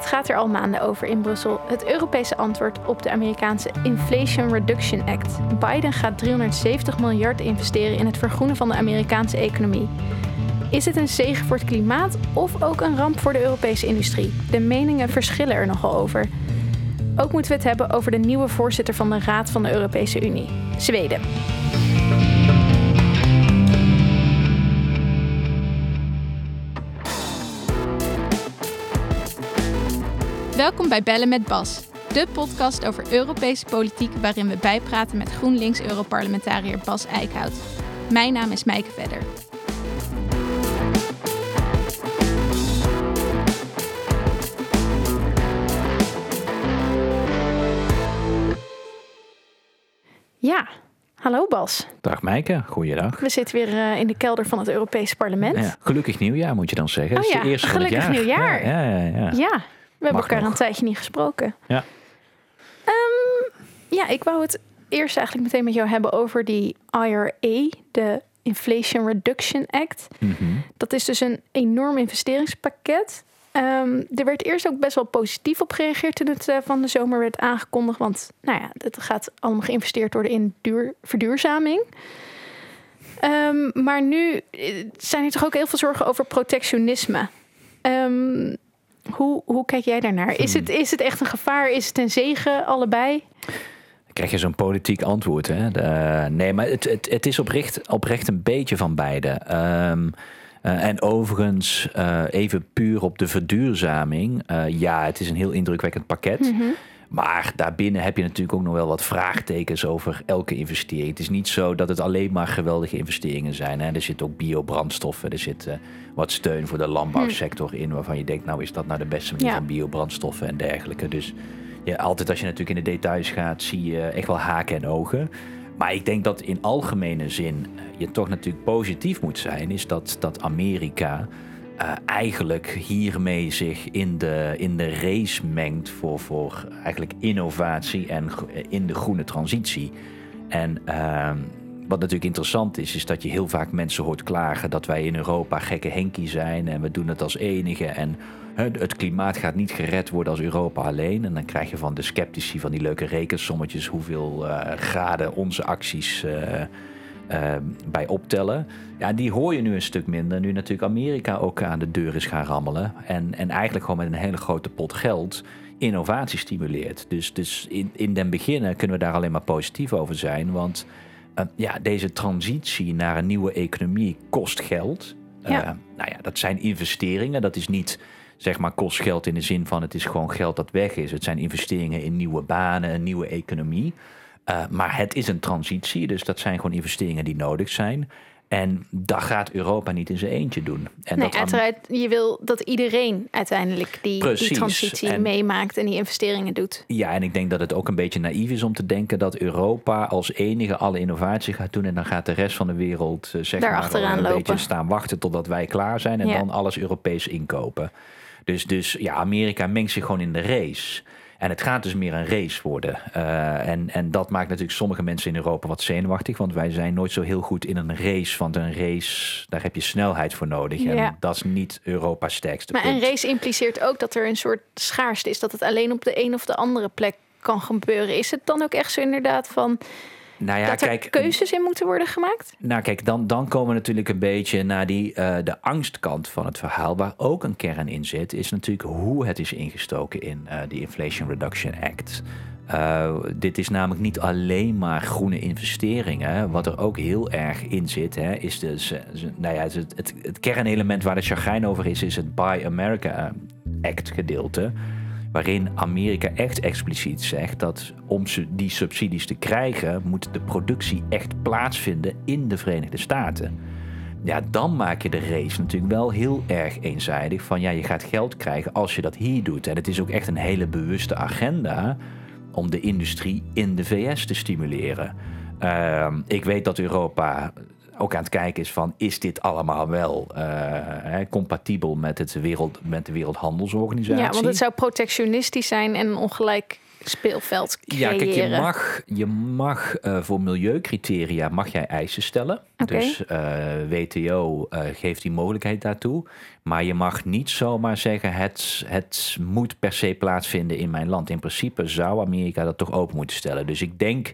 Het gaat er al maanden over in Brussel. Het Europese antwoord op de Amerikaanse Inflation Reduction Act. Biden gaat 370 miljard investeren in het vergroenen van de Amerikaanse economie. Is het een zegen voor het klimaat of ook een ramp voor de Europese industrie? De meningen verschillen er nogal over. Ook moeten we het hebben over de nieuwe voorzitter van de Raad van de Europese Unie, Zweden. Welkom bij Bellen met Bas, de podcast over Europese politiek waarin we bijpraten met GroenLinks-Europarlementariër Bas Eickhout. Mijn naam is Mijke Vedder. Ja, hallo Bas. Dag Mijke, goeiedag. We zitten weer uh, in de kelder van het Europese parlement. Ja, gelukkig nieuwjaar moet je dan zeggen. Oh Het is ja, de eerste van het gelukkig jaar. nieuwjaar. Ja, ja, ja. ja. We hebben elkaar nog. een tijdje niet gesproken. Ja. Ehm, ja, ik wou het eerst eigenlijk meteen met jou hebben over die IRA, de Inflation Reduction Act. Mhm. Dat is dus een enorm investeringspakket. Ehm, er werd eerst ook best wel positief op gereageerd toen het eh, van de zomer werd aangekondigd. Want nou ja, het gaat allemaal geïnvesteerd worden in duur, verduurzaming. Ehm, maar nu eh, zijn er toch ook heel veel zorgen over protectionisme. Hoe, hoe kijk jij daarnaar? Is, het, is het echt een gevaar? Is het een zegen? Allebei? Dan krijg je zo'n politiek antwoord. Hè? De- nee, maar het, het, het is oprecht, oprecht een beetje van beide. Ehm, eh, en overigens, eh, even puur op de verduurzaming. Eh, ja, het is een heel indrukwekkend pakket. Maar daarbinnen heb je natuurlijk ook nog wel wat vraagtekens over elke investering. Het is niet zo dat het alleen maar geweldige investeringen zijn. Hè. Er zit ook biobrandstoffen, er zit eh, wat steun voor de landbouwsector in... waarvan je denkt, nou is dat nou de beste manier Ja. van biobrandstoffen en dergelijke. Dus ja, altijd als je natuurlijk in de details gaat, zie je echt wel haken en ogen. Maar ik denk dat in algemene zin je toch natuurlijk positief moet zijn... is dat, dat Amerika eh, eigenlijk hiermee zich in de, in de race mengt voor, voor eigenlijk innovatie en eh, in de groene transitie. En ehm, wat natuurlijk interessant is, is dat je heel vaak mensen hoort klagen dat wij in Europa gekke henkie zijn en we doen het als enige. En het klimaat gaat niet gered worden als Europa alleen. En dan krijg je van de sceptici van die leuke rekensommetjes hoeveel eh, graden onze acties eh, eh, bij optellen. Ja, die hoor je nu een stuk minder. Nu natuurlijk Amerika ook aan de deur is gaan rammelen. En, en eigenlijk gewoon met een hele grote pot geld innovatie stimuleert. Dus, dus in, in den beginnen kunnen we daar alleen maar positief over zijn. Want eh, ja, deze transitie naar een nieuwe economie kost geld. Ja. nou ja, dat zijn investeringen. Dat is niet zeg maar kost geld in de zin van het is gewoon geld dat weg is. Het zijn investeringen in nieuwe banen, een nieuwe economie. Uh, maar het is een transitie, dus dat zijn gewoon investeringen die nodig zijn. En dat gaat Europa niet in zijn eentje doen. En nee, dat uiteraard. Je wil dat iedereen uiteindelijk die, transitie En- meemaakt en die investeringen doet. Ja, en ik denk dat het ook een beetje naïef is om te denken dat Europa als enige alle innovatie gaat doen. En dan gaat de rest van de wereld eh, zeg Daar maar, achteraan een lopen. beetje staan wachten totdat wij klaar zijn. En Ja. dan alles Europees inkopen. Dus, dus ja, Amerika mengt zich gewoon in de race. En het gaat dus meer een race worden. Eh, en, en dat maakt natuurlijk sommige mensen in Europa wat zenuwachtig. Want wij zijn nooit zo heel goed in een race. Want een race, daar heb je snelheid voor nodig. Ja. En dat is niet Europa's sterkste Maar punt. een race impliceert ook dat er een soort schaarste is. Dat het alleen op de een of de andere plek kan gebeuren. Is het dan ook echt zo inderdaad van nou ja, dat er kijk, keuzes in moeten worden gemaakt? Nou, kijk, dan, dan komen we natuurlijk een beetje naar die, eh, de angstkant van het verhaal. Waar ook een kern in zit, is natuurlijk hoe het is ingestoken in eh de Inflation Reduction Act. Eh, dit is namelijk niet alleen maar groene investeringen. Wat er ook heel erg in zit, hè, is dus, nou ja, het, het, het kernelement waar de chagrijn over is, is het Buy America Act gedeelte. Waarin Amerika echt expliciet zegt dat om die subsidies te krijgen, moet de productie echt plaatsvinden in de Verenigde Staten. Ja, dan maak je de race natuurlijk wel heel erg eenzijdig. Van ja, je gaat geld krijgen als je dat hier doet. En het is ook echt een hele bewuste agenda om de industrie in de VS te stimuleren. Ehm, ik weet dat Europa ook aan het kijken is van... is dit allemaal wel uh, hè, compatibel met, het wereld, met de Wereldhandelsorganisatie? Ja, want het zou protectionistisch zijn en ongelijk speelveld creëren. Ja, kijk, je mag, je mag uh, voor milieucriteria mag jij eisen stellen. Okay. Dus uh, WTO uh, geeft die mogelijkheid daartoe. Maar je mag niet zomaar zeggen, het, het moet per se plaatsvinden in mijn land. In principe zou Amerika dat toch open moeten stellen. Dus ik denk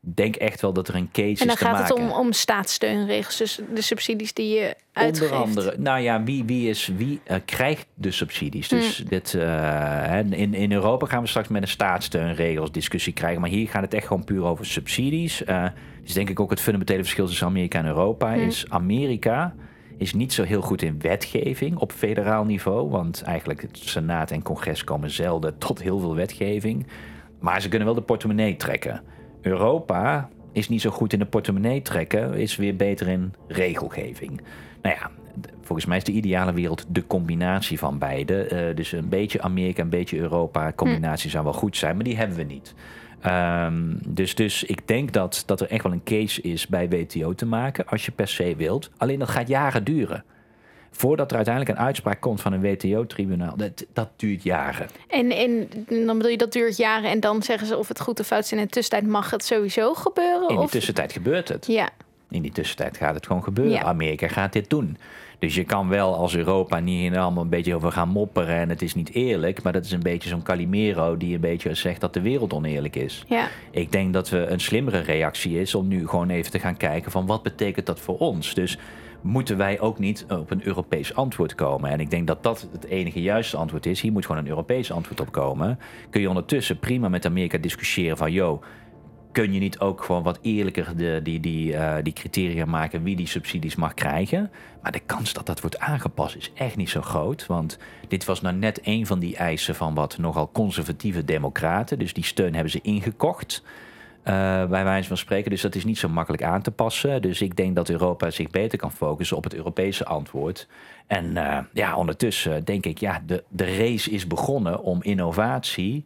denk echt wel dat er een case is En dan te gaat het maken. om, om staatssteunregels, dus de subsidies die je uitgeeft. Onder andere, nou ja, wie, wie, is, wie uh, krijgt de subsidies? Dus Hmm. dit, uh, in, in Europa gaan we straks met een staatssteunregels discussie krijgen. Maar hier gaat het echt gewoon puur over subsidies. Uh, dus denk ik ook het fundamentele verschil tussen Amerika en Europa Hmm. is Amerika is niet zo heel goed in wetgeving op federaal niveau. Want eigenlijk het Senaat en Congres komen zelden tot heel veel wetgeving. Maar ze kunnen wel de portemonnee trekken. Europa is niet zo goed in de portemonnee trekken, is weer beter in regelgeving. Nou ja, volgens mij is de ideale wereld de combinatie van beide. Uh, dus een beetje Amerika, een beetje Europa, combinatie zou wel goed zijn, maar die hebben we niet. Um, dus, dus ik denk dat, dat er echt wel een case is bij WTO te maken, als je per se wilt. Alleen dat gaat jaren duren. Voordat er uiteindelijk een uitspraak komt van een WTO-tribunaal, dat, dat duurt jaren. En, en dan bedoel je dat duurt jaren en dan zeggen ze of het goed of fout is. In de tussentijd mag het sowieso gebeuren? In die of? tussentijd gebeurt het. Ja. In die tussentijd gaat het gewoon gebeuren. Ja. Amerika gaat dit doen. Dus je kan wel als Europa niet allemaal een beetje over gaan mopperen en het is niet eerlijk. Maar dat is een beetje zo'n Calimero die een beetje zegt dat de wereld oneerlijk is. Ja. Ik denk dat we een slimmere reactie is om nu gewoon even te gaan kijken van wat betekent dat voor ons. Dus moeten wij ook niet op een Europees antwoord komen. En ik denk dat dat het enige juiste antwoord is. Hier moet gewoon een Europees antwoord op komen. Kun je ondertussen prima met Amerika discussiëren van... yo, kun je niet ook gewoon wat eerlijker de, die, die, uh, die criteria maken... wie die subsidies mag krijgen? Maar de kans dat dat wordt aangepast is echt niet zo groot. Want dit was nou net een van die eisen van wat nogal conservatieve democraten. Dus die steun hebben ze ingekocht... Uh, bij wijze van spreken. Dus dat is niet zo makkelijk aan te passen. Dus ik denk dat Europa zich beter kan focussen op het Europese antwoord. En uh, ja, ondertussen denk ik, ja, de, de race is begonnen om innovatie.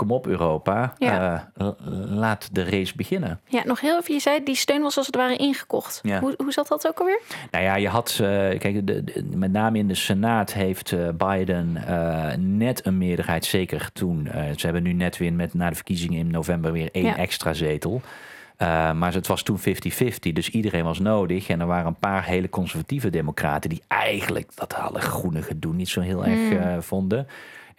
Kom op, Europa. Ja. Uh, laat de race beginnen. Ja, nog heel even. Je zei, die steun was als het ware ingekocht. Ja. Hoe, hoe zat dat ook alweer? Nou ja, je had, uh, kijk, de, de, met name in de Senaat heeft uh, Biden net een meerderheid, zeker toen. ze hebben nu net weer met, na de verkiezingen in november weer één Ja. extra zetel. Uh, maar het was toen 50-50, dus iedereen was nodig. En er waren een paar hele conservatieve democraten die eigenlijk dat alle groene gedoe niet zo heel erg Mm. uh, vonden.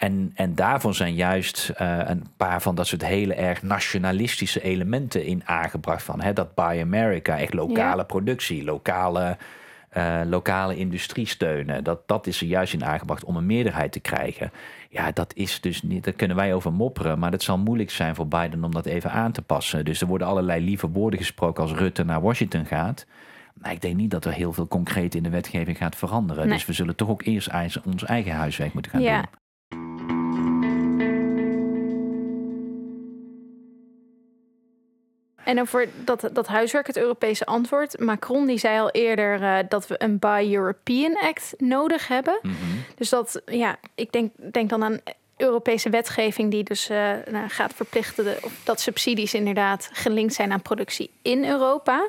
En, en daarvan zijn juist uh, een paar van dat soort hele erg nationalistische elementen in aangebracht. Van hè, dat Buy America, echt lokale Ja. productie, lokale, uh, lokale industrie steunen. Dat, dat is er juist in aangebracht om een meerderheid te krijgen. Ja, dat is dus niet, daar kunnen wij over mopperen. Maar het zal moeilijk zijn voor Biden om dat even aan te passen. Dus er worden allerlei lieve woorden gesproken als Rutte naar Washington gaat. Maar ik denk niet dat er heel veel concreet in de wetgeving gaat veranderen. Nee. Dus we zullen toch ook eerst ons eigen huiswerk moeten gaan Ja. doen. En dan voor dat, dat huiswerk, het Europese antwoord. Macron die zei al eerder uh, dat we een Buy European Act nodig hebben. Mm -hmm. Dus dat, ja, ik denk, denk dan aan Europese wetgeving die dus uh, nou, gaat verplichten de, dat subsidies inderdaad gelinkt zijn aan productie in Europa.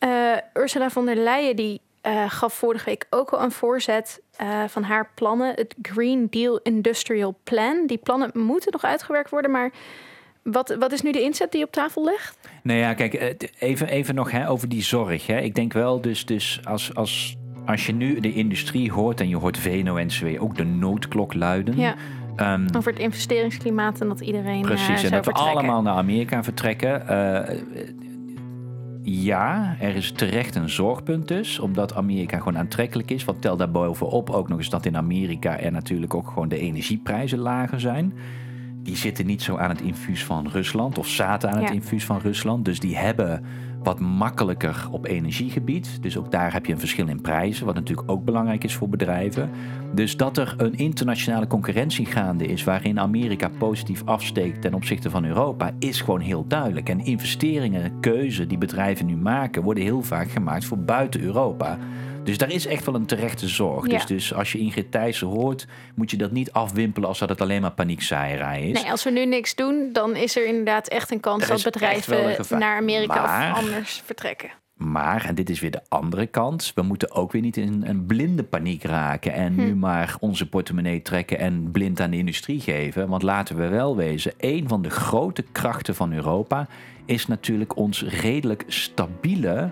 Uh, Ursula von der Leyen die uh, gaf vorige week ook al een voorzet uh, van haar plannen, het Green Deal Industrial Plan. Die plannen moeten nog uitgewerkt worden, maar wat, wat is nu de inzet die op tafel ligt? Nou ja, kijk, eh, even, even nog hè, over die zorg. Hè. Ik denk wel, dus, dus als, als, als je nu de industrie hoort en je hoort VNO-NCW ook de noodklok luiden. Ja. Um, over het investeringsklimaat en dat iedereen. Precies, uh, en dat we allemaal naar Amerika vertrekken. Uh, ja, er is terecht een zorgpunt dus, omdat Amerika gewoon aantrekkelijk is. Wat tel daarbovenop ook nog eens dat in Amerika er natuurlijk ook gewoon de energieprijzen lager zijn. Die zitten niet zo aan het infuus van Rusland of zaten aan het Ja. infuus van Rusland. Dus die hebben wat makkelijker op energiegebied. Dus ook daar heb je een verschil in prijzen, wat natuurlijk ook belangrijk is voor bedrijven. Dus dat er een internationale concurrentie gaande is waarin Amerika positief afsteekt ten opzichte van Europa, is gewoon heel duidelijk. En investeringen, keuzen die bedrijven nu maken, worden heel vaak gemaakt voor buiten Europa. Dus daar is echt wel een terechte zorg. Ja. Dus, dus als je Ingrid Thijssen hoort, moet je dat niet afwimpelen als dat het alleen maar paniekzaaierij is. Nee, als we nu niks doen, dan is er inderdaad echt een kans Er dat bedrijven naar Amerika Maar- of anders vertrekken. Maar, en dit is weer de andere kant, we moeten ook weer niet in een blinde paniek raken en nu Hm. maar onze portemonnee trekken en blind aan de industrie geven. Want laten we wel wezen, een van de grote krachten van Europa is natuurlijk ons redelijk stabiele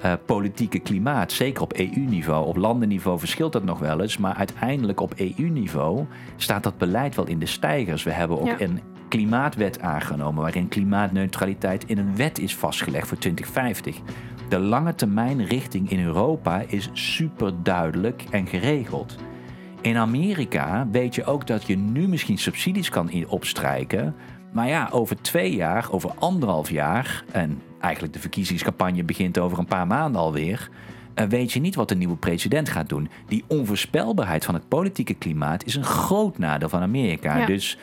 eh, politieke klimaat. Zeker op EU-niveau. Op landenniveau verschilt dat nog wel eens, maar uiteindelijk op EU-niveau staat dat beleid wel in de stijgers. We hebben ook Ja. een klimaatwet aangenomen waarin klimaatneutraliteit in een wet is vastgelegd voor 2050. De lange termijn richting in Europa is super duidelijk en geregeld. In Amerika weet je ook dat je nu misschien subsidies kan in- opstrijken. Maar ja, over twee jaar, over anderhalf jaar, en eigenlijk de verkiezingscampagne begint over een paar maanden alweer. eh, weet je niet wat de nieuwe president gaat doen. Die onvoorspelbaarheid van het politieke klimaat is een groot nadeel van Amerika. Ja. Dus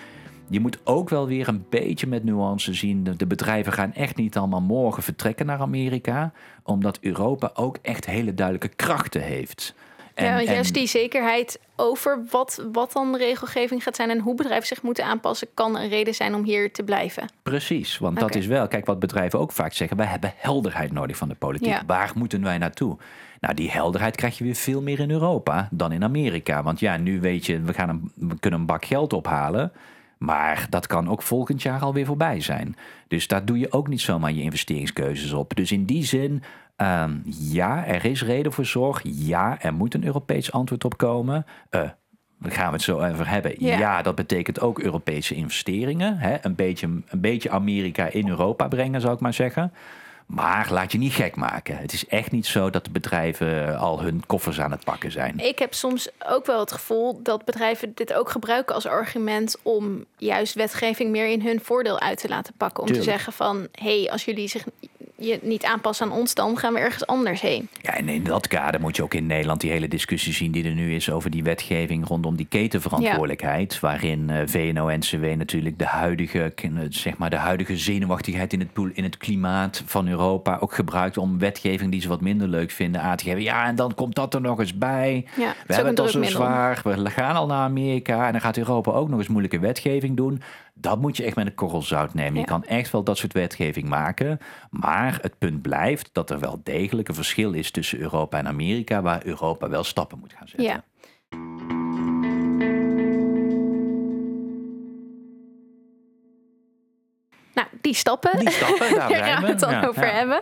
je moet ook wel weer een beetje met nuance zien. De, bedrijven gaan echt niet allemaal morgen vertrekken naar Amerika. Omdat Europa ook echt hele duidelijke krachten heeft. En- ja, en- juist die zekerheid over wat, wat dan de regelgeving gaat zijn en hoe bedrijven zich moeten aanpassen, kan een reden zijn om hier te blijven. Precies, want dat is wel, kijk wat bedrijven ook vaak zeggen, wij hebben helderheid nodig van de politiek. Ja. Waar moeten wij naartoe? Nou, die helderheid krijg je weer veel meer in Europa dan in Amerika. Want ja, nu weet je, we, gaan een, we kunnen een bak geld ophalen. Maar dat kan ook volgend jaar alweer voorbij zijn. Dus daar doe je ook niet zomaar je investeringskeuzes op. Dus in die zin, ehm, ja, er is reden voor zorg. Ja, er moet een Europees antwoord op komen. Eh, daar gaan we het zo over hebben. Ja. Ja, dat betekent ook Europese investeringen. Hè? Een, beetje, een beetje Amerika in Europa brengen, zou ik maar zeggen. Maar laat je niet gek maken. Het is echt niet zo dat de bedrijven al hun koffers aan het pakken zijn. Ik heb soms ook wel het gevoel dat bedrijven dit ook gebruiken als argument om juist wetgeving meer in hun voordeel uit te laten pakken. Om Tuurlijk. te zeggen van, hé, hey, als jullie zich je niet aanpassen aan ons, dan gaan we ergens anders heen. Ja, en in dat kader moet je ook in Nederland die hele discussie zien die er nu is over die wetgeving rondom die ketenverantwoordelijkheid. Waarin eh, VNO-NCW natuurlijk de huidige, eh, zeg maar, de huidige zenuwachtigheid in het, in het klimaat van Europa ook gebruikt om wetgeving die ze wat minder leuk vinden aan te geven. Ja, en dan komt dat er nog eens bij. Ja, We hebben het al zo zwaar. We gaan al naar Amerika en dan gaat Europa ook nog eens moeilijke wetgeving doen. Dat moet je echt met een korrel zout nemen. Je kan echt wel dat soort wetgeving maken. Maar het punt blijft dat er wel degelijk een verschil is tussen Europa en Amerika, waar Europa wel stappen moet gaan zetten. Ja. Nou, die stappen, Die stappen, daar gaan we het dan Ja, over ja. hebben.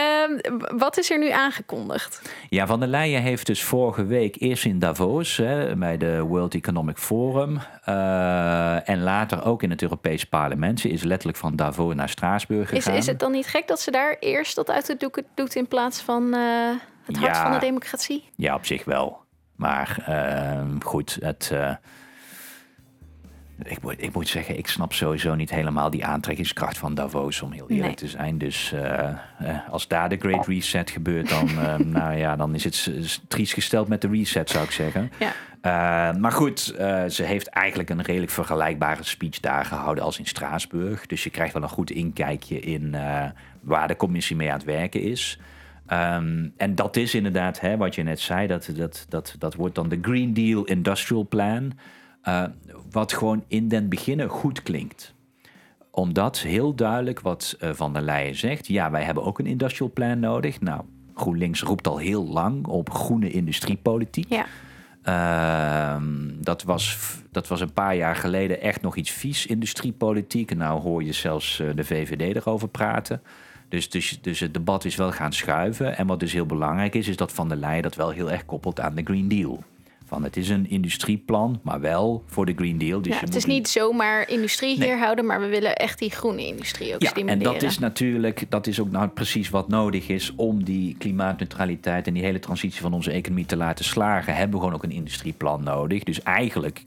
Ehm, wat is er nu aangekondigd? Ja, Van der Leyen heeft dus vorige week eerst in Davos hè, bij de World Economic Forum eh, en later ook in het Europees Parlement. Ze is letterlijk van Davos naar Straatsburg Is, gegaan. is het dan niet gek dat ze daar eerst dat uit de doeken doet in plaats van eh, het hart Ja. van de democratie? Ja, op zich wel. Maar eh, goed, het, eh, ik, moet, ik moet zeggen, ik snap sowieso niet helemaal die aantrekkingskracht van Davos, om heel eerlijk Nee. te zijn. Dus eh, eh, als daar de Great Reset gebeurt, dan, eh, nou ja, dan is het triest gesteld met de reset, zou ik zeggen. Ja. Maar goed, ze heeft eigenlijk een redelijk vergelijkbare speech daar gehouden als in Straatsburg. Dus je krijgt wel een goed inkijkje in waar de commissie mee aan het werken is. Ehm, en dat is inderdaad, hè, wat je net zei, dat, dat, dat, dat wordt dan de Green Deal Industrial Plan. Eh, wat gewoon in den beginnen goed klinkt omdat heel duidelijk wat eh, Van der Leyen zegt. Ja, wij hebben ook een industrial plan nodig. Nou, GroenLinks roept al heel lang op groene industriepolitiek. Ja. Ehm, dat, was, dat was een paar jaar geleden echt nog iets vies, industriepolitiek. Nou hoor je zelfs eh, de VVD erover praten. Dus, dus, dus het debat is wel gaan schuiven. En wat dus heel belangrijk is, is dat Van der Leyen dat wel heel erg koppelt aan de Green Deal. Van het is een industrieplan, maar wel voor de Green Deal. Dus Ja, het is niet zomaar industrie Nee. hier houden, maar we willen echt die groene industrie ook Ja, en dat is natuurlijk, dat is ook nou precies wat nodig is om die klimaatneutraliteit en die hele transitie van onze economie te laten slagen. Hebben we gewoon ook een industrieplan nodig. Dus eigenlijk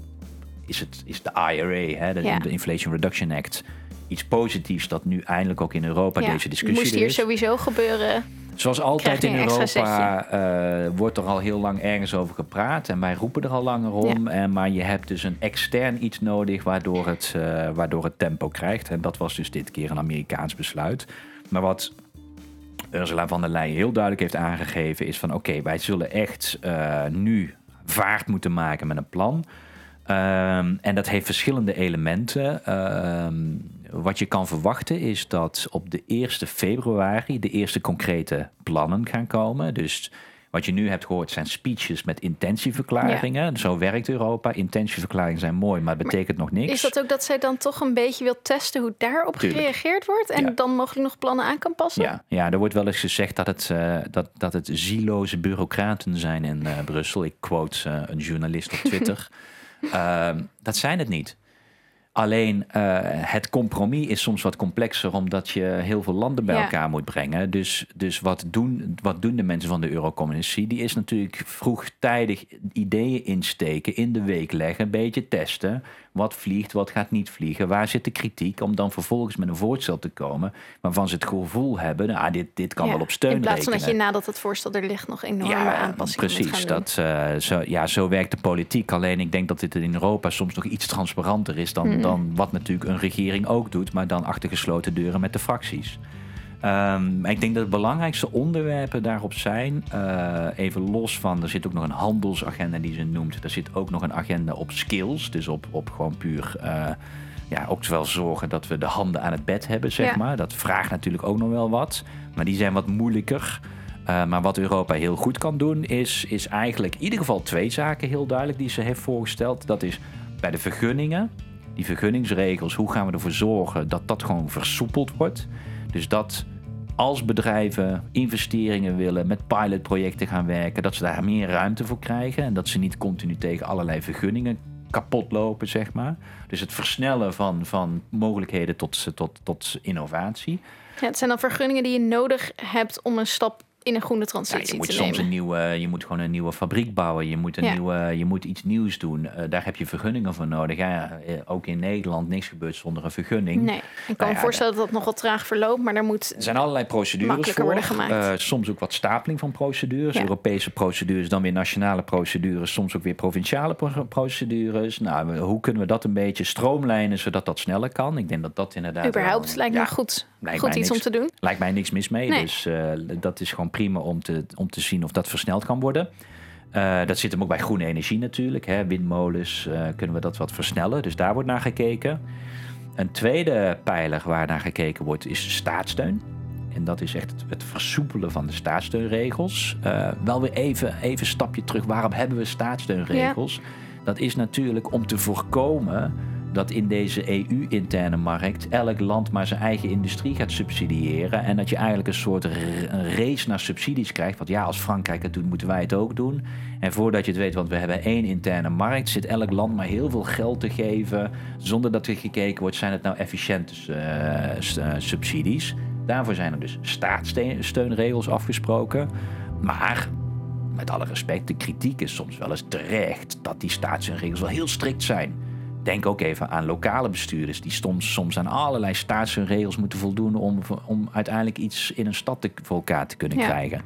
is, het, is de IRA, hè, de, Ja. de Inflation Reduction Act, iets positiefs dat nu eindelijk ook in Europa Ja, deze discussie moest er hier is. sowieso gebeuren. Zoals altijd in Europa eh, wordt er al heel lang ergens over gepraat. En wij roepen er al langer om. En, maar je hebt dus een extern iets nodig waardoor het, eh, waardoor het tempo krijgt. En dat was dus dit keer een Amerikaans besluit. Maar wat Ursula van der Leyen heel duidelijk heeft aangegeven... is van oké, wij zullen echt eh, nu vaart moeten maken met een plan... Ehm, en dat heeft verschillende elementen. Wat je kan verwachten is dat op de 1 februari de eerste concrete plannen gaan komen. Dus wat je nu hebt gehoord zijn speeches met intentieverklaringen. Zo werkt Europa. Intentieverklaringen zijn mooi, maar betekent nog niks. Is dat ook dat zij dan toch een beetje wil testen hoe daarop gereageerd wordt en dan mogelijk nog plannen aan kan passen? Ja, ja er wordt wel eens gezegd dat het, uh, dat, dat het zieloze bureaucraten zijn in uh, Brussel. Ik quote uh, een journalist op Twitter. Ehm, dat zijn het niet. Alleen uh, het compromis is soms wat complexer, omdat je heel veel landen bij elkaar moet brengen. Dus, dus wat, doen, wat doen de mensen van de Eurocommissie? Die is natuurlijk vroegtijdig ideeën insteken, in de week leggen, een beetje testen. Wat vliegt, wat gaat niet vliegen, waar zit de kritiek? Om dan vervolgens met een voorstel te komen waarvan ze het gevoel hebben, nou, dit, dit kan wel op steun In plaats rekenen. van dat je nadat het voorstel er ligt nog enorme ja, aanpassingen precies, dat, uh, zo, ja, zo werkt de politiek. Alleen ik denk dat dit in Europa soms nog iets transparanter is dan, mm. dan wat natuurlijk een regering ook doet, maar dan achter gesloten deuren met de fracties. Um, ik denk dat de belangrijkste onderwerpen daarop zijn, uh, even los van, er zit ook nog een handelsagenda die ze noemt. Er zit ook nog een agenda op skills, dus op, op gewoon puur, uh, ja, ook wel zorgen dat we de handen aan het bed hebben, zeg ja. maar. Dat vraagt natuurlijk ook nog wel wat, maar die zijn wat moeilijker. Uh, maar wat Europa heel goed kan doen, is, is eigenlijk in ieder geval twee zaken heel duidelijk die ze heeft voorgesteld. Dat is bij de vergunningen, die vergunningsregels, hoe gaan we ervoor zorgen dat dat gewoon versoepeld wordt? Dus dat als bedrijven investeringen willen, met pilotprojecten gaan werken, dat ze daar meer ruimte voor krijgen en dat ze niet continu tegen allerlei vergunningen kapot lopen, zeg maar. Dus het versnellen van, van mogelijkheden tot, tot, tot innovatie. Ja, het zijn dan vergunningen die je nodig hebt om een stap in een groene transitie ja, je moet te soms nemen. een nieuwe, je moet gewoon een nieuwe fabriek bouwen. Je moet, een Ja. nieuwe, je moet iets nieuws doen. Eh, daar heb je vergunningen voor nodig. Ja, eh, ook in Nederland niks gebeurt zonder een vergunning. Nee, ik kan Nou me ja, voorstellen dat dat nogal traag verloopt, maar daar moet... Er zijn allerlei procedures voor. worden gemaakt. Eh, soms ook wat stapeling van procedures. Europese procedures, dan weer nationale procedures. Soms ook weer provinciale pro- procedures. Nou, hoe kunnen we dat een beetje stroomlijnen zodat dat sneller kan? Ik denk dat dat inderdaad. Überhaupt wel- lijkt me goed, lijkt goed mij iets niks. om te doen. Lijkt mij niks mis mee. Nee. Dus eh, dat is gewoon prima om te, om te zien of dat versneld kan worden. Eh, dat zit hem ook bij groene energie natuurlijk. Hè. Windmolens eh, kunnen we dat wat versnellen. Dus daar wordt naar gekeken. Een tweede pijler waar naar gekeken wordt is staatssteun. En dat is echt het, het versoepelen van de staatssteunregels. Wel weer even, even een stapje terug. Waarom hebben we staatssteunregels? Dat is natuurlijk om te voorkomen dat in deze EU-interne markt elk land maar zijn eigen industrie gaat subsidiëren. En dat je eigenlijk een soort race naar subsidies krijgt. Want ja, als Frankrijk het doet, moeten wij het ook doen. En voordat je het weet, want we hebben één interne markt, zit elk land maar heel veel geld te geven. Zonder dat er gekeken wordt, zijn het nou efficiënte eh, eh, subsidies. Daarvoor zijn er dus staatssteunregels afgesproken. Maar met alle respect, de kritiek is soms wel eens terecht dat die staatssteunregels wel heel strikt zijn. Denk ook even aan lokale bestuurders die soms, soms aan allerlei staatssteunregels moeten voldoen om, om uiteindelijk iets in een stad te, voor elkaar te kunnen Ja. krijgen.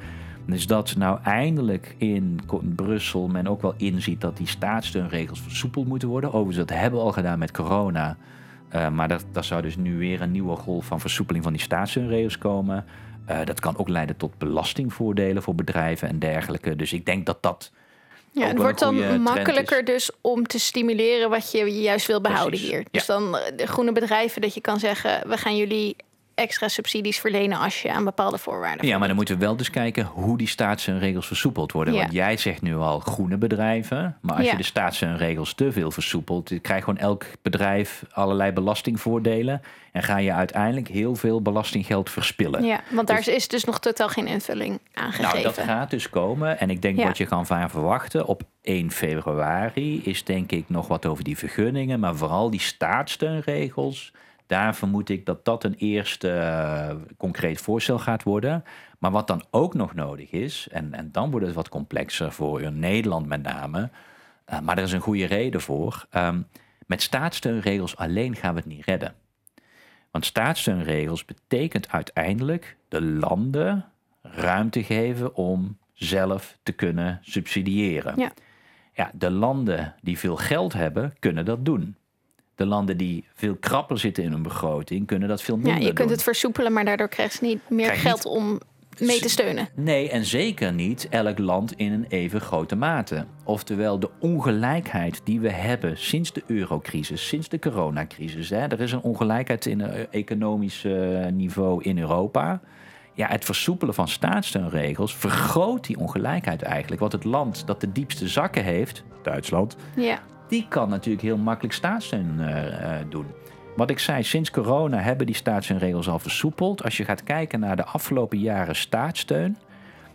Dus dat nou eindelijk in Brussel men ook wel inziet dat die staatssteunregels versoepeld moeten worden. Overigens, dat hebben we al gedaan met corona. Uh, maar dat, dat zou dus nu weer een nieuwe golf van versoepeling van die staatssteunregels komen. Uh, dat kan ook leiden tot belastingvoordelen voor bedrijven en dergelijke. Dus ik denk dat dat. Ja, het wordt dan makkelijker dus om te stimuleren wat je juist wil behouden Precies, hier. Dus dan eh, de groene bedrijven, dat je kan zeggen, we gaan jullie extra subsidies verlenen als je aan bepaalde voorwaarden. Ja, maar dan moeten we wel dus kijken hoe die staatssteunregels versoepeld worden. Ja. Want jij zegt nu al groene bedrijven. Maar als Ja. je de staatssteunregels te veel versoepelt, krijgt gewoon elk bedrijf allerlei belastingvoordelen. En ga je uiteindelijk heel veel belastinggeld verspillen. Ja, want daar Dus- is dus nog totaal geen invulling aangegeven. Nou, dat gaat dus komen. En ik denk Ja. wat je kan van verwachten op 1 februari is denk ik nog wat over die vergunningen. Maar vooral die staatssteunregels. Daar vermoed ik dat dat een eerste eh, concreet voorstel gaat worden. Maar wat dan ook nog nodig is, en, en dan wordt het wat complexer voor Nederland met name. eh, maar er is een goede reden voor. Ehm, met staatssteunregels alleen gaan we het niet redden. Want staatssteunregels betekent uiteindelijk de landen ruimte geven om zelf te kunnen subsidiëren. Ja. Ja, de landen die veel geld hebben, kunnen dat doen. De landen die veel krapper zitten in hun begroting, kunnen dat veel minder ja, je kunt doen. het versoepelen, maar daardoor krijg je niet meer Krijg geld om mee te steunen. Nee, en zeker niet elk land in een even grote mate. Oftewel, de ongelijkheid die we hebben sinds de eurocrisis, sinds de coronacrisis. Hè, er is een ongelijkheid in het economisch uh, niveau in Europa. Ja, het versoepelen van staatssteunregels vergroot die ongelijkheid eigenlijk. Want het land dat de diepste zakken heeft, Duitsland, ja. Die kan natuurlijk heel makkelijk staatssteun uh, uh, doen. Wat ik zei, sinds corona hebben die staatssteunregels al versoepeld. Als je gaat kijken naar de afgelopen jaren staatssteun,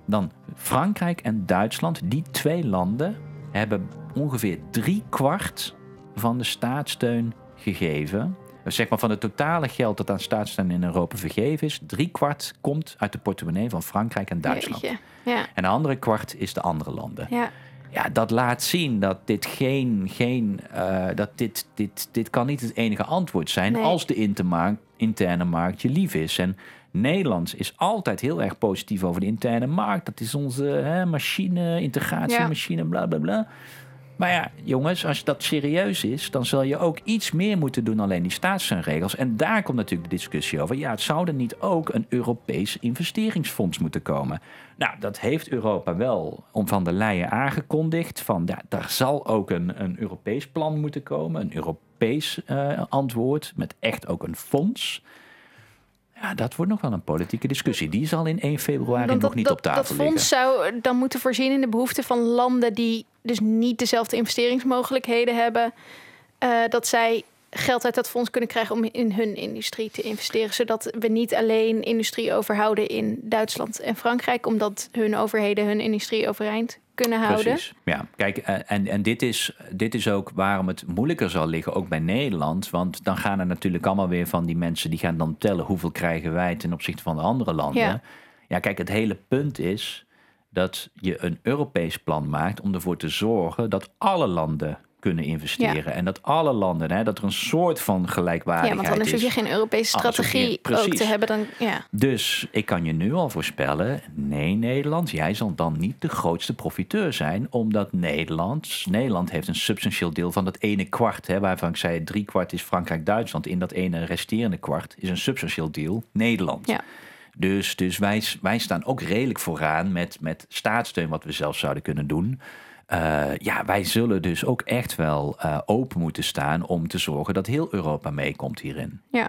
dan Frankrijk en Duitsland, die twee landen, hebben ongeveer drie kwart van de staatssteun gegeven. Dus zeg maar van het totale geld dat aan staatssteun in Europa vergeven is, drie kwart komt uit de portemonnee van Frankrijk en Duitsland. Ja. En de andere kwart is de andere landen. Ja ja, dat laat zien dat dit geen, geen uh, dat dit, dit, dit kan niet het enige antwoord zijn nee. als de intermarkt, interne markt je lief is. En Nederland is altijd heel erg positief over de interne markt. Dat is onze hè, machine, integratiemachine, ja. bla bla bla. Maar ja, jongens, als dat serieus is, dan zal je ook iets meer moeten doen alleen die staatssteunregels. En daar komt natuurlijk de discussie over. Ja, het zou er niet ook een Europees investeringsfonds moeten komen? Nou, dat heeft Europa wel om van der Leyen aangekondigd. Van ja, daar zal ook een, een Europees plan moeten komen, een Europees uh, antwoord met echt ook een fonds. Ja, dat wordt nog wel een politieke discussie. Die zal in 1 februari dat, nog niet dat, op tafel liggen. Dat fonds zou dan moeten voorzien in de behoeften van landen die dus niet dezelfde investeringsmogelijkheden hebben. Uh, dat zij geld uit dat fonds kunnen krijgen om in hun industrie te investeren. Zodat we niet alleen industrie overhouden in Duitsland en Frankrijk, omdat hun overheden hun industrie overeind kunnen houden. Precies. Ja, kijk, en, en dit, is, dit is ook waarom het moeilijker zal liggen, ook bij Nederland. Want dan gaan er natuurlijk allemaal weer van die mensen die gaan dan tellen hoeveel krijgen wij ten opzichte van de andere landen. Ja, ja kijk, het hele punt is dat je een Europees plan maakt om ervoor te zorgen dat alle landen kunnen investeren. Ja. En dat alle landen, hè, dat er een soort van gelijkwaardigheid ja, want anders is. hoef je geen Europese je- strategie ook te hebben. Dan, ja. Dus ik kan je nu al voorspellen, nee Nederland, jij zal dan niet de grootste profiteur zijn, omdat Nederland, Nederland heeft een substantieel deel van dat ene kwart, hè, waarvan ik zei drie kwart is Frankrijk-Duitsland, in dat ene resterende kwart is een substantieel deel Nederland. Ja. Dus, dus wij, wij staan ook redelijk vooraan met, met staatssteun, wat we zelf zouden kunnen doen. Eh, ja, wij zullen dus ook echt wel eh, open moeten staan om te zorgen dat heel Europa meekomt hierin. ja.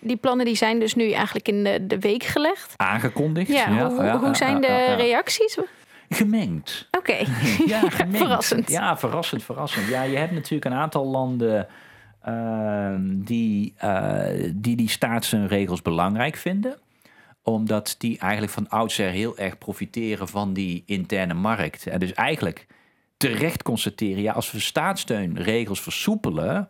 Die plannen die zijn dus nu eigenlijk in de, de week gelegd. Aangekondigd. Ja, hoe, ja, hoe ja, zijn ja, de ja, ja. reacties? Oké, Gemengd. Ja, gemengd. verrassend. Ja, verrassend, verrassend. Ja, je hebt natuurlijk een aantal landen ehm, die, die die staatsregels belangrijk vinden omdat die eigenlijk van oudsher heel erg profiteren van die interne markt. En dus eigenlijk terecht constateren, ja, als we staatssteunregels versoepelen,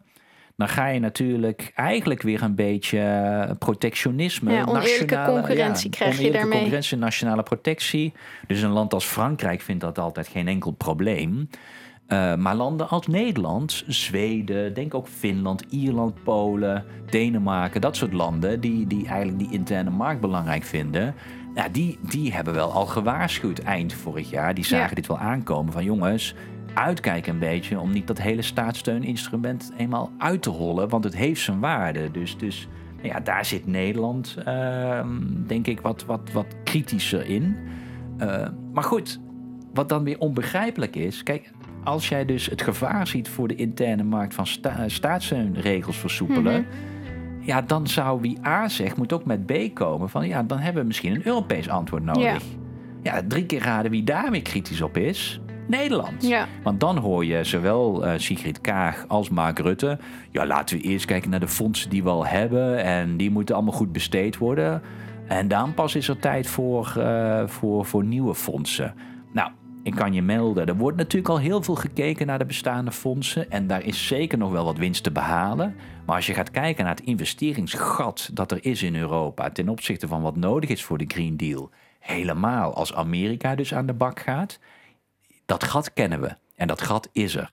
dan ga je natuurlijk eigenlijk weer een beetje eh, protectionisme. Ja, oneerlijke concurrentie krijg je daarmee. concurrentie, nationale protectie. Dus een land als Frankrijk vindt dat altijd geen enkel probleem. Eh, maar landen als Nederland, Zweden, denk ook Finland, Ierland, Polen, Denemarken, dat soort landen die, die eigenlijk die interne markt belangrijk vinden. Ja, die, die hebben wel al gewaarschuwd eind vorig jaar. Die zagen Ja. dit wel aankomen van jongens, uitkijken een beetje om niet dat hele staatssteuninstrument eenmaal uit te rollen, want het heeft zijn waarde. Dus, dus nou ja, daar zit Nederland, ehm, denk ik, wat, wat, wat kritischer in. Eh, maar goed, wat dan weer onbegrijpelijk is, kijk, als jij dus het gevaar ziet voor de interne markt van sta staatssteunregels versoepelen, Mhm. Ja, dan zou wie A zegt, moet ook met B komen van ja, dan hebben we misschien een Europees antwoord nodig. Ja, drie keer raden wie daar weer kritisch op is. Nederland. Ja. Want dan hoor je zowel eh, Sigrid Kaag als Mark Rutte. Ja, laten we eerst kijken naar de fondsen die we al hebben. En die moeten allemaal goed besteed worden. En dan pas is er tijd voor, eh, voor, voor nieuwe fondsen. Nou, ik kan je melden, er wordt natuurlijk al heel veel gekeken naar de bestaande fondsen. En daar is zeker nog wel wat winst te behalen. Maar als je gaat kijken naar het investeringsgat dat er is in Europa ten opzichte van wat nodig is voor de Green Deal. Helemaal als Amerika dus aan de bak gaat. Dat gat kennen we. En dat gat is er.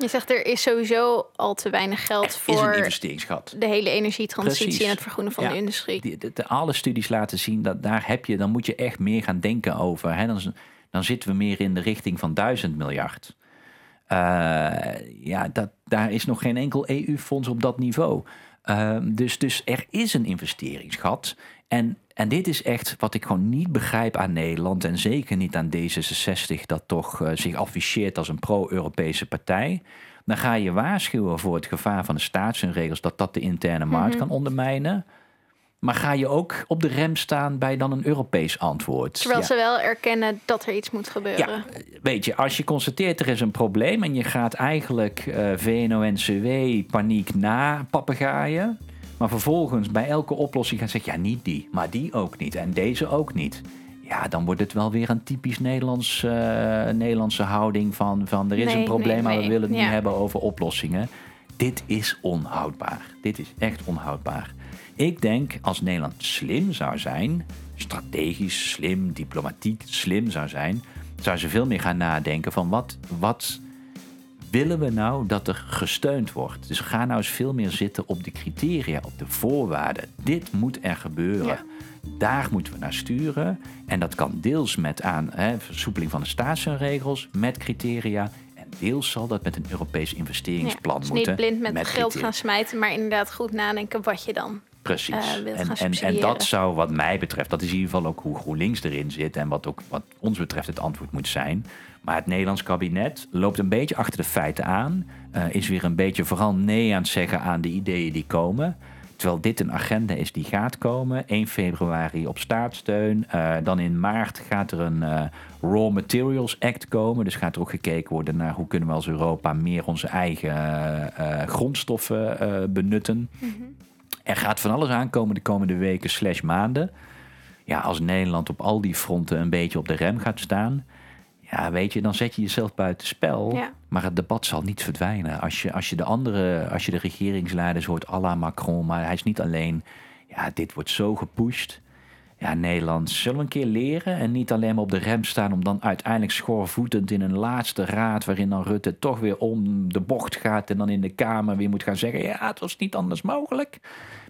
Je zegt er is sowieso al te weinig geld Er is een voor investeringsgat. de hele energietransitie Precies. en het vergroenen van Ja. de industrie. Die, de, de- alle studies laten zien dat daar heb je, dan moet je echt meer gaan denken over. Hè? Dan, dan zitten we meer in de richting van duizend miljard. Eh, ja, dat, daar is nog geen enkel EU-fonds op dat niveau. Ehm, dus, dus er is een investeringsgat. En, en dit is echt wat ik gewoon niet begrijp aan Nederland. En zeker niet aan D66, dat toch uh, zich afficheert als een pro-Europese partij. Dan ga je waarschuwen voor het gevaar van de staatsregels dat dat de interne markt Mhm. kan ondermijnen. Maar ga je ook op de rem staan bij dan een Europees antwoord? Terwijl Ja. ze wel erkennen dat er iets moet gebeuren. Ja, weet je, als je constateert er is een probleem en je gaat eigenlijk eh VNO-NCW paniek na papegaaien, maar vervolgens bij elke oplossing gaat zeggen, ja niet die, maar die ook niet en deze ook niet. Ja, dan wordt het wel weer een typisch Nederlands, eh, Nederlandse houding van, van er is Nee, een probleem, nee, maar we willen het niet hebben over oplossingen. Dit is onhoudbaar. Dit is echt onhoudbaar. Ik denk als Nederland slim zou zijn, strategisch slim, diplomatiek slim zou zijn, zou ze veel meer gaan nadenken van wat, wat willen we nou dat er gesteund wordt. Dus ga nou eens veel meer zitten op de criteria, op de voorwaarden. Dit moet er gebeuren. Ja. Daar moeten we naar sturen. En dat kan deels met aan hè, versoepeling van de staatsregels, met criteria. En deels zal dat met een Europees Ja, investeringsplan dus moeten. niet blind met, geld criteria. gaan smijten, maar inderdaad goed nadenken wat je dan. Precies. eh, en, en, dat zou wat mij betreft, dat is in ieder geval ook hoe GroenLinks erin zit en wat ook wat ons betreft het antwoord moet zijn. Maar het Nederlands kabinet loopt een beetje achter de feiten aan. eh, is weer een beetje vooral nee aan het zeggen aan de ideeën die komen. Terwijl dit een agenda is die gaat komen. 1 februari op staatssteun. Eh, dan in maart gaat er een Raw Materials Act komen. Dus gaat er ook gekeken worden naar hoe kunnen we als Europa meer onze eigen eh, grondstoffen benutten. Er gaat van alles aankomen de komende weken slash maanden. Ja, als Nederland op al die fronten een beetje op de rem gaat staan... Ja, weet je, dan zet je jezelf buiten spel. Ja. Maar het debat zal niet verdwijnen. Als je, als je de andere, als je de regeringsleiders hoort, à la Macron... maar hij is niet alleen... Ja, dit wordt zo gepusht. Ja, Nederland, zullen we een keer leren en niet alleen maar op de rem staan... om dan uiteindelijk schoorvoetend in een laatste raad... waarin dan Rutte toch weer om de bocht gaat... en dan in de Kamer weer moet gaan zeggen... ja, het was niet anders mogelijk.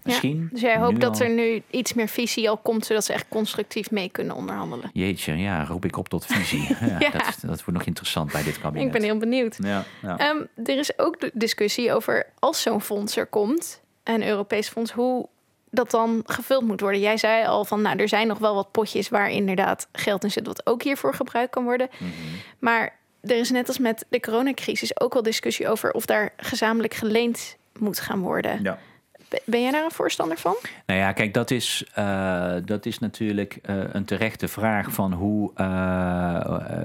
Misschien. Dus jij hoopt dat al. er nu iets meer visie al komt, zodat ze echt constructief mee kunnen onderhandelen. Jeetje, ja, roep ik op tot visie. Ja, Ja. Dat, dat wordt nog interessant bij dit kabinet. Ik ben heel benieuwd. Ja. Ehm, er is ook de discussie over als zo'n fonds er komt, een Europees fonds, hoe dat dan gevuld moet worden. Jij zei al van, nou, er zijn nog wel wat potjes waar inderdaad geld in zit, wat ook hiervoor gebruikt kan worden. Mhm. Maar er is net als met de coronacrisis ook wel discussie over of daar gezamenlijk geleend moet gaan worden. ja. Ben jij daar een voorstander van? Nou ja, kijk, dat is, eh, dat is natuurlijk eh, een terechte vraag van hoe, eh,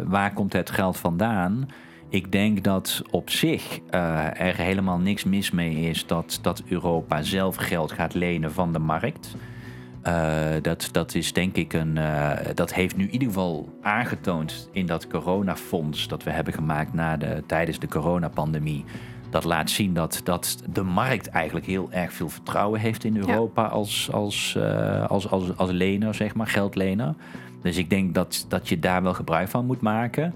waar komt het geld vandaan? Ik denk dat op zich eh, er helemaal niks mis mee is dat, dat Europa zelf geld gaat lenen van de markt. Eh, dat, dat is denk ik een. eh, dat heeft nu in ieder geval aangetoond in dat coronafonds dat we hebben gemaakt na de, tijdens de coronapandemie. Dat laat zien dat, dat de markt eigenlijk heel erg veel vertrouwen heeft in Europa als, als, als, als, als lener, zeg maar, geldlener. Dus ik denk dat, dat je daar wel gebruik van moet maken.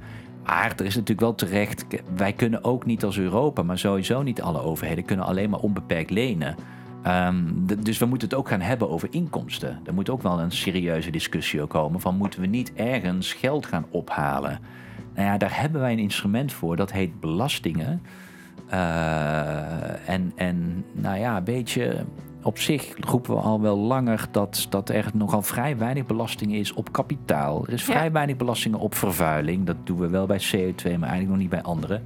Maar er is natuurlijk wel terecht, wij kunnen ook niet als Europa, maar sowieso niet alle overheden, kunnen alleen maar onbeperkt lenen. Ehm, dus we moeten het ook gaan hebben over inkomsten. Er moet ook wel een serieuze discussie komen van moeten we niet ergens geld gaan ophalen? Nou ja, daar hebben wij een instrument voor, dat heet belastingen. Eh, en, en nou ja, een beetje op zich roepen we al wel langer dat, dat er nogal vrij weinig belasting is op kapitaal. Er is vrij weinig belastingen op vervuiling. Dat doen we wel bij CO2, maar eigenlijk nog niet bij andere.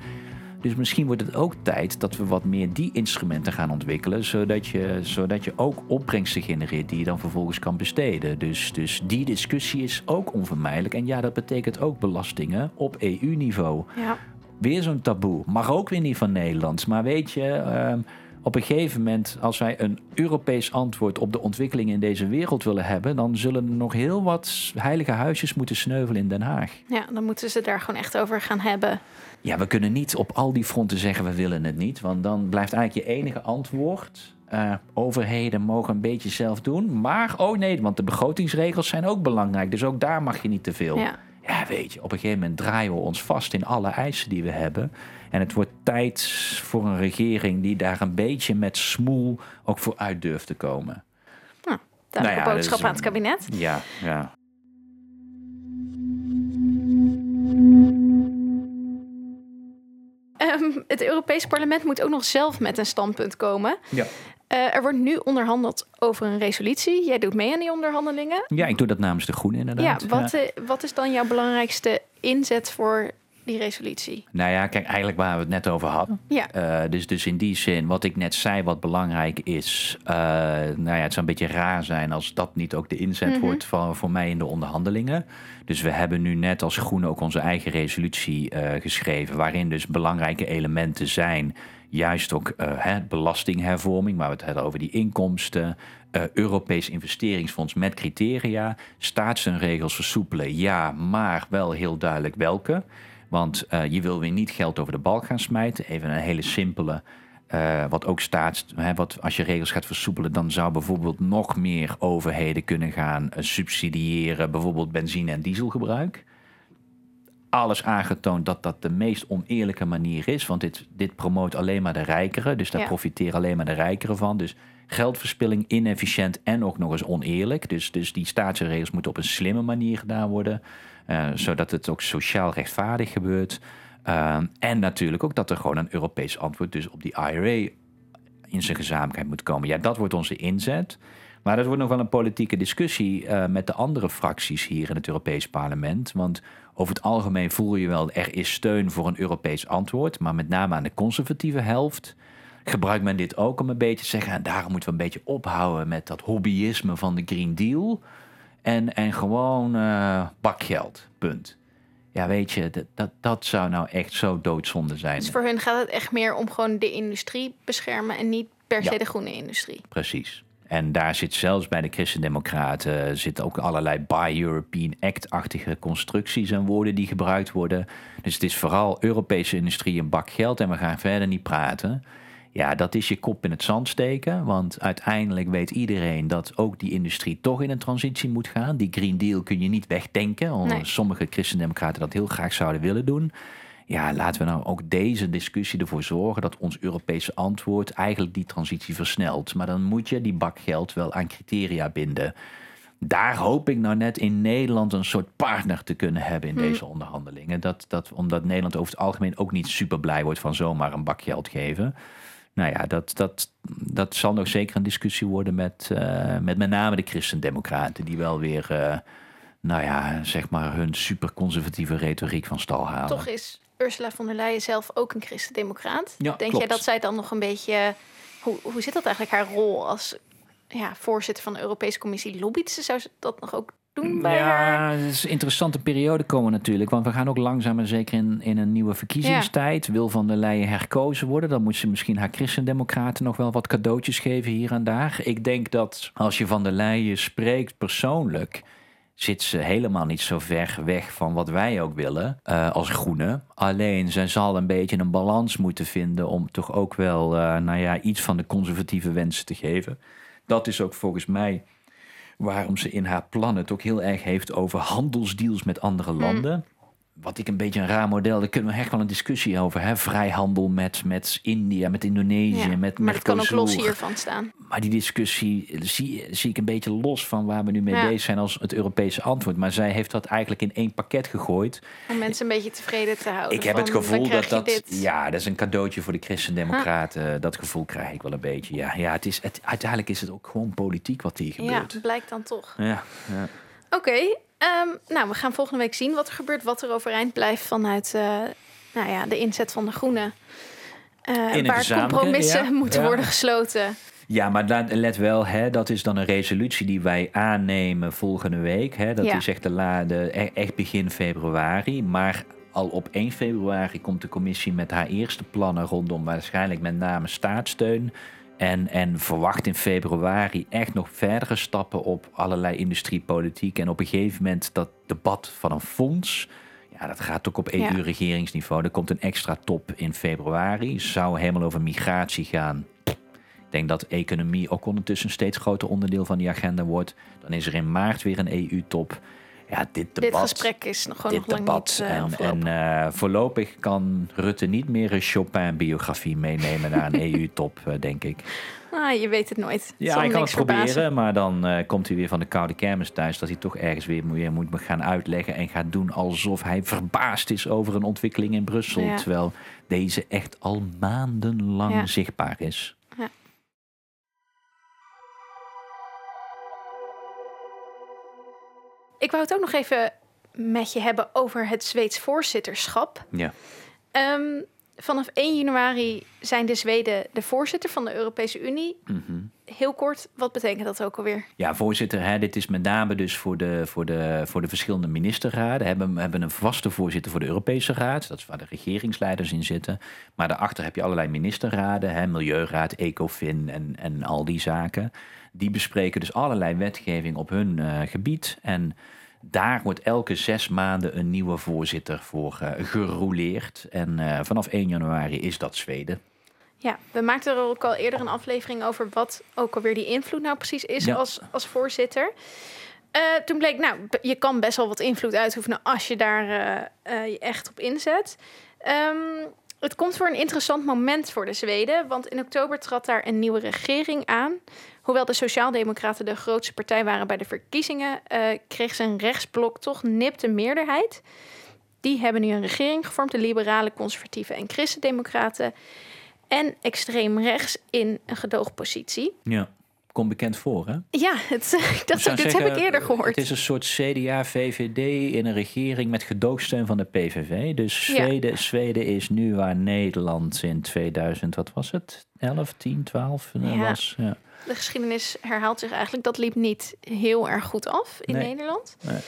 Dus misschien wordt het ook tijd dat we wat meer die instrumenten gaan ontwikkelen, zodat je, zodat je ook opbrengsten genereert die je dan vervolgens kan besteden. Dus, dus die discussie is ook onvermijdelijk. En ja, dat betekent ook belastingen op EU-niveau Ja. weer zo'n taboe. Mag ook weer niet van Nederlands. Maar weet je, ehm, op een gegeven moment, als wij een Europees antwoord op de ontwikkelingen in deze wereld willen hebben, dan zullen er nog heel wat heilige huisjes moeten sneuvelen in Den Haag. ja, dan moeten ze daar gewoon echt over gaan hebben. Ja, we kunnen niet op al die fronten zeggen we willen het niet. Want dan blijft eigenlijk je enige antwoord. eh, overheden mogen een beetje zelf doen. Maar, oh nee, want de begrotingsregels zijn ook belangrijk. Dus ook daar mag je niet te veel. Ja. Ja, weet je, op een gegeven moment draaien we ons vast in alle eisen die we hebben. En het wordt tijd voor een regering die daar een beetje met smoel ook voor uit durft te komen. Nou ja, dat boodschap aan het kabinet. Ja, ja. Ehm, het Europees Parlement moet ook nog zelf met een standpunt komen. Ja. Eh, er wordt nu onderhandeld over een resolutie. Jij doet mee aan die onderhandelingen. Ja, ik doe dat namens de Groenen inderdaad. Ja, wat, eh, wat is dan jouw belangrijkste inzet voor die resolutie? Nou ja, kijk, eigenlijk waar we het net over hadden. Ja. Eh, dus, dus in die zin, wat ik net zei, wat belangrijk is. eh, nou ja, het zou een beetje raar zijn als dat niet ook de inzet Mhm. wordt van, voor mij in de onderhandelingen. Dus we hebben nu net als Groene ook onze eigen resolutie geschreven. Waarin dus belangrijke elementen zijn. Juist ook eh, belastinghervorming, waar we het hadden over die inkomsten. eh, Europees investeringsfonds met criteria. Staatssteunregels versoepelen, ja, maar wel heel duidelijk welke. Want eh, je wil weer niet geld over de balk gaan smijten. Even een hele simpele. wat ook staat, hè, wat, als je regels gaat versoepelen, dan zou bijvoorbeeld nog meer overheden kunnen gaan subsidiëren, bijvoorbeeld benzine- en dieselgebruik. Alles aangetoond dat dat de meest oneerlijke manier is, want dit, dit promoot alleen maar de rijkeren, dus daar Ja. profiteren alleen maar de rijkeren van. Dus geldverspilling, inefficiënt en ook nog eens oneerlijk. Dus, dus die staatsregels moeten op een slimme manier gedaan worden, eh, zodat het ook sociaal rechtvaardig gebeurt. Ehm, en natuurlijk ook dat er gewoon een Europees antwoord dus op die IRA in zijn gezamenlijkheid moet komen. Ja, dat wordt onze inzet. Maar dat wordt nog wel een politieke discussie eh, met de andere fracties hier in het Europees Parlement. Want over het algemeen voel je wel, er is steun voor een Europees antwoord. Maar met name aan de conservatieve helft gebruikt men dit ook om een beetje te zeggen... en daarom moeten we een beetje ophouden met dat hobbyisme van de Green Deal... en, en gewoon eh, bakgeld, punt. Ja, weet je, dat, dat, dat zou nou echt zo doodzonde zijn. Dus voor hun gaat het echt meer om gewoon de industrie beschermen en niet per se Ja. de groene industrie. Precies. En daar zit zelfs bij de Christendemocraten zitten ook allerlei Buy European Act-achtige constructies en woorden die gebruikt worden. Dus het is vooral Europese industrie een bak geld en we gaan verder niet praten. Ja, dat is je kop in het zand steken. Want uiteindelijk weet iedereen dat ook die industrie toch in een transitie moet gaan. Die Green Deal kun je niet wegdenken. Omdat Nee. sommige Christendemocraten dat heel graag zouden willen doen. Ja, laten we nou ook deze discussie ervoor zorgen dat ons Europese antwoord eigenlijk die transitie versnelt. Maar dan moet je die bak geld wel aan criteria binden. Daar hoop ik nou net in Nederland een soort partner te kunnen hebben in deze onderhandelingen. Dat, dat, omdat Nederland over het algemeen ook niet super blij wordt van zomaar een bak geld geven. Nou ja, dat, dat, dat zal nog zeker een discussie worden met, eh, met met name de Christendemocraten, die wel weer, eh, nou ja, zeg maar hun superconservatieve retoriek van stal halen. Toch is Ursula von der Leyen zelf ook een christendemocraat. Ja, Denk klopt. jij dat zij dan nog een beetje... Hoe, hoe zit dat eigenlijk, haar rol als ja, voorzitter van de Europese Commissie? Lobbyt ze? Zou ze dat nog ook doen bij haar? Ja, het is een interessante periode komen natuurlijk. Want we gaan ook langzaam en zeker in, in een nieuwe verkiezingstijd. Wil Van der Leyen herkozen worden, dan moet ze misschien haar christendemocraten nog wel wat cadeautjes geven hier en daar. Ik denk dat als je Van der Leyen spreekt persoonlijk, zit ze helemaal niet zo ver weg van wat wij ook willen eh, als groene. Alleen zij zal een beetje een balans moeten vinden om toch ook wel eh, nou ja, iets van de conservatieve wensen te geven. Dat is ook volgens mij waarom ze in haar plannen het ook heel erg heeft over handelsdeals met andere Hmm. landen. Wat ik een beetje een raar model, daar kunnen we echt wel een discussie over. Hè? Vrijhandel met, met India, met Indonesië, Ja, met maar dat kan ook los hiervan staan. Maar die discussie zie, zie ik een beetje los van waar we nu mee Ja. bezig zijn als het Europese antwoord. Maar zij heeft dat eigenlijk in één pakket gegooid. Om mensen een beetje tevreden te houden. Ik heb het gevoel dat dat. dit. Ja, dat is een cadeautje voor de Christendemocraten. Dat gevoel krijg ik wel een beetje. Ja, ja het is, het, uiteindelijk is het ook gewoon politiek wat hier Ja, gebeurt. blijkt dan toch. Ja, ja. Oké, ehm, nou, we gaan volgende week zien wat er gebeurt, wat er overeind blijft vanuit eh, nou ja, de inzet van de Groenen. Eh, een waar compromissen ja, moeten ja. worden gesloten. Ja, maar let wel, hè, dat is dan een resolutie die wij aannemen volgende week. Hè. Dat Ja. is echt, de la, de, e- echt begin februari. Maar al op 1 februari komt de commissie met haar eerste plannen rondom waarschijnlijk met name staatssteun. En, en verwacht in februari echt nog verdere stappen op allerlei industriepolitiek. En op een gegeven moment dat debat van een fonds. Ja, dat gaat ook op. EU-regeringsniveau. Er komt een extra top in februari. Zou helemaal over migratie gaan. Ik denk dat economie ook ondertussen een steeds groter onderdeel van die agenda wordt. Dan is er in maart weer een EU-top. Ja, dit debat, Dit gesprek is nog gewoon dit nog debat. niet eh, en eh, voorlopig kan Rutte niet meer een Chopin-biografie meenemen naar een EU-top, eh, denk ik. Ah, je weet het nooit. Ja, ik kan het verbazen. proberen, maar dan komt hij weer van de koude kermis thuis... dat hij toch ergens weer, weer moet gaan uitleggen... en gaat doen alsof hij verbaasd is over een ontwikkeling in Brussel... Ja. terwijl deze echt al maandenlang Ja. zichtbaar is. Ik wou het ook nog even met je hebben over het Zweeds voorzitterschap. Ja. Ehm, vanaf 1 januari zijn de Zweden de voorzitter van de Europese Unie. Mhm. Heel kort, wat betekent dat ook alweer? Ja, voorzitter, hè, dit is met name dus voor de, voor de, voor de verschillende ministerraden. We hebben, hebben een vaste voorzitter voor de Europese Raad. Dat is waar de regeringsleiders in zitten. Maar daarachter heb je allerlei ministerraden. Hè, Milieuraad, Ecofin en, en al die zaken. Die bespreken dus allerlei wetgeving op hun eh, gebied. En daar wordt elke zes maanden een nieuwe voorzitter voor uh, gerouleerd. En uh, vanaf 1 januari is dat Zweden. Ja, we maakten er ook al eerder een aflevering over wat ook alweer die invloed nou precies is ja. als, als voorzitter. Uh, toen bleek, nou, je kan best wel wat invloed uitoefenen als je daar je echt op inzet. Um, het komt voor een interessant moment voor de Zweden, want in oktober trad daar een nieuwe regering aan. Hoewel de Sociaaldemocraten de grootste partij waren bij de verkiezingen, uh, kreeg zijn rechtsblok toch nipte meerderheid. Die hebben nu een regering gevormd, de liberale, conservatieve en christendemocraten. En extreem rechts in een gedoogpositie. Ja komt bekend voor, hè? Ja, het, dat, dit zeggen, heb ik eerder gehoord. Het is een soort CDA-VVD in een regering met gedoogsteun van de PVV. Dus Zweden, ja. Zweden is nu waar Nederland in 2000, wat was het? 11, 10, 12 ja. was. Ja. De geschiedenis herhaalt zich eigenlijk. Dat liep niet heel erg goed af in nee. Nederland. Nee.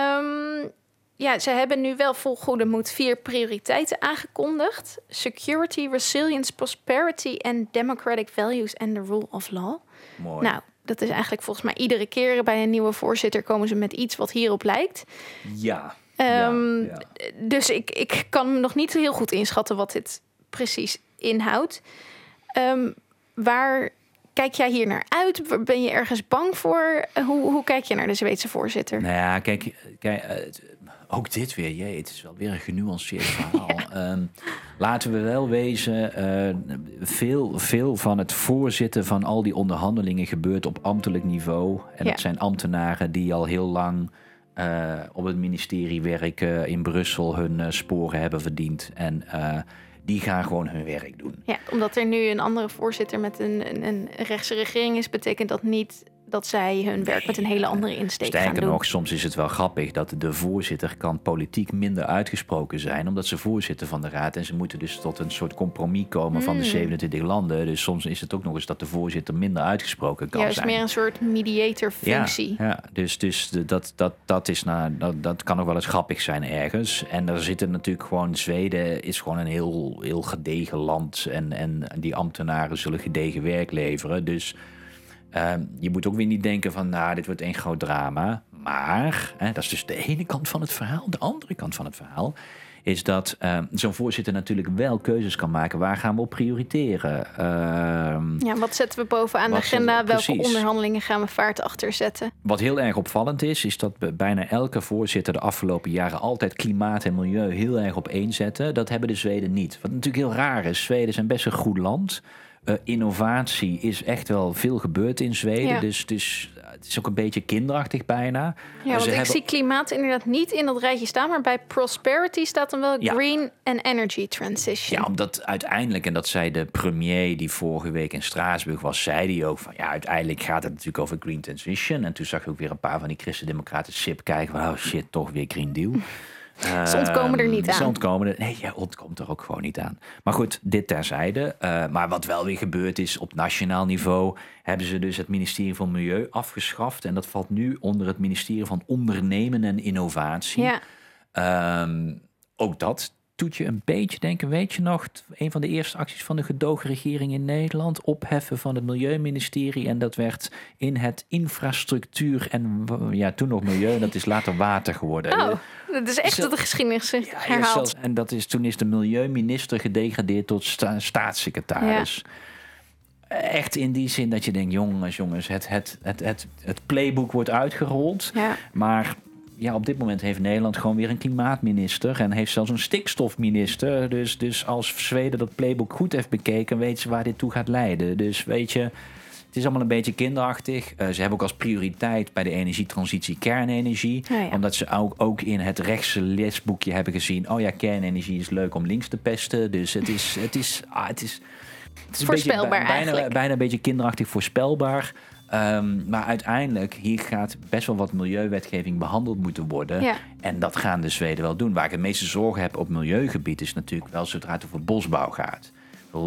Um, ja, ze hebben nu wel vol goede moed vier prioriteiten aangekondigd: security, resilience, prosperity en democratic values and the rule of law. Mooi. Nou, dat is eigenlijk volgens mij iedere keer bij een nieuwe voorzitter komen ze met iets wat hierop lijkt. Ja. Um, ja, ja. Dus ik, ik kan nog niet heel goed inschatten wat dit precies inhoudt. Um, waar kijk jij hier naar uit? Ben je ergens bang voor? Hoe, hoe kijk je naar de Zweedse voorzitter? Nou ja, kijk, kijk uh, ook dit weer, jee, het is wel weer een genuanceerd verhaal. ja. um, laten we wel wezen, uh, veel, veel van het voorzitten van al die onderhandelingen gebeurt op ambtelijk niveau. En Ja. dat zijn ambtenaren die al heel lang uh, op het ministerie werken, in Brussel hun uh, sporen hebben verdiend. En die gaan gewoon hun werk doen. Ja, omdat er nu een andere voorzitter met een, een, een rechtse regering is, betekent dat niet dat zij hun werk met een hele andere insteek gaan Sterker doen. nog, soms is het wel grappig dat de voorzitter kan politiek minder uitgesproken zijn, omdat ze voorzitter van de raad en ze moeten dus tot een soort compromis komen van de Hmm. 27 landen. Dus soms is het ook nog eens dat de voorzitter minder uitgesproken kan Juist zijn. meer een soort mediator Ja, functie. ja, dus, dus dat, dat, dat, is nou, dat, dat kan nog wel eens grappig zijn ergens. En er zitten natuurlijk gewoon, Zweden is gewoon een heel, heel gedegen land. En, en die ambtenaren zullen gedegen werk leveren. Dus ehm, je moet ook weer niet denken van, nou, dit wordt één groot drama. Maar, hè, dat is dus de ene kant van het verhaal. De andere kant van het verhaal is dat ehm, zo'n voorzitter natuurlijk wel keuzes kan maken. Waar gaan we op prioriteren? Ehm, Ja, wat zetten we bovenaan de we- agenda? Welke onderhandelingen gaan we vaart achter zetten? Wat heel erg opvallend is, is dat bij- bijna elke voorzitter de afgelopen jaren altijd klimaat en milieu heel erg op één zetten. Dat hebben de Zweden niet. Wat natuurlijk heel raar is. Zweden is een best een goed land. Eh, innovatie is echt wel veel gebeurd in Zweden. Ja. Dus, dus eh, het is ook een beetje kinderachtig bijna. Ja, Ze want ik hebben- zie klimaat inderdaad niet in dat rijtje staan, maar bij prosperity staat dan wel Ja. green and energy transition. Ja, omdat uiteindelijk, en dat zei de premier die vorige week in Straatsburg was, zei die ook van ja, uiteindelijk gaat het natuurlijk over green transition. En toen zag je ook weer een paar van die christendemocraten sip kijken van oh shit, toch weer Green Deal. Ze ontkomen er niet Ehm, Ze aan. ontkomen er, nee, je ontkomt er ook gewoon niet aan. Maar goed, dit terzijde. Uh, maar wat wel weer gebeurd is op nationaal niveau, hebben ze dus het ministerie van Milieu afgeschaft. En dat valt nu onder het ministerie van Ondernemen en Innovatie. Ja. Um, ook dat doet je een beetje denken. Weet je nog, een van de eerste acties van de gedoogregering in Nederland, opheffen van het Milieuministerie. En dat werd in het infrastructuur en ja, toen nog milieu, dat is later water geworden. Oh, dat is echt Zo- de geschiedenis Ja, herhaald. zelfs- en dat is, toen is de milieuminister gedegradeerd tot sta- staatssecretaris. Echt in die zin dat je denkt, jongens, jongens, het, het, het, het, het playbook wordt uitgerold. Ja. Maar ja, op dit moment heeft Nederland gewoon weer een klimaatminister en heeft zelfs een stikstofminister. Dus, dus als Zweden dat playbook goed heeft bekeken, weten ze waar dit toe gaat leiden. Dus weet je, het is allemaal een beetje kinderachtig. Uh, ze hebben ook als prioriteit bij de energietransitie kernenergie. Ja. Omdat ze ook, ook in het rechtse lesboekje hebben gezien... oh ja, kernenergie is leuk om links te pesten. Dus het is... Het is, ah, het is het is een Voorspelbaar beetje, bij- bijna, eigenlijk. bijna een beetje kinderachtig voorspelbaar. Ehm, maar uiteindelijk, hier gaat best wel wat milieuwetgeving behandeld moeten worden. Ja. En dat gaan de Zweden wel doen. Waar ik het meeste zorgen heb op milieugebied is natuurlijk wel zodra het over bosbouw gaat.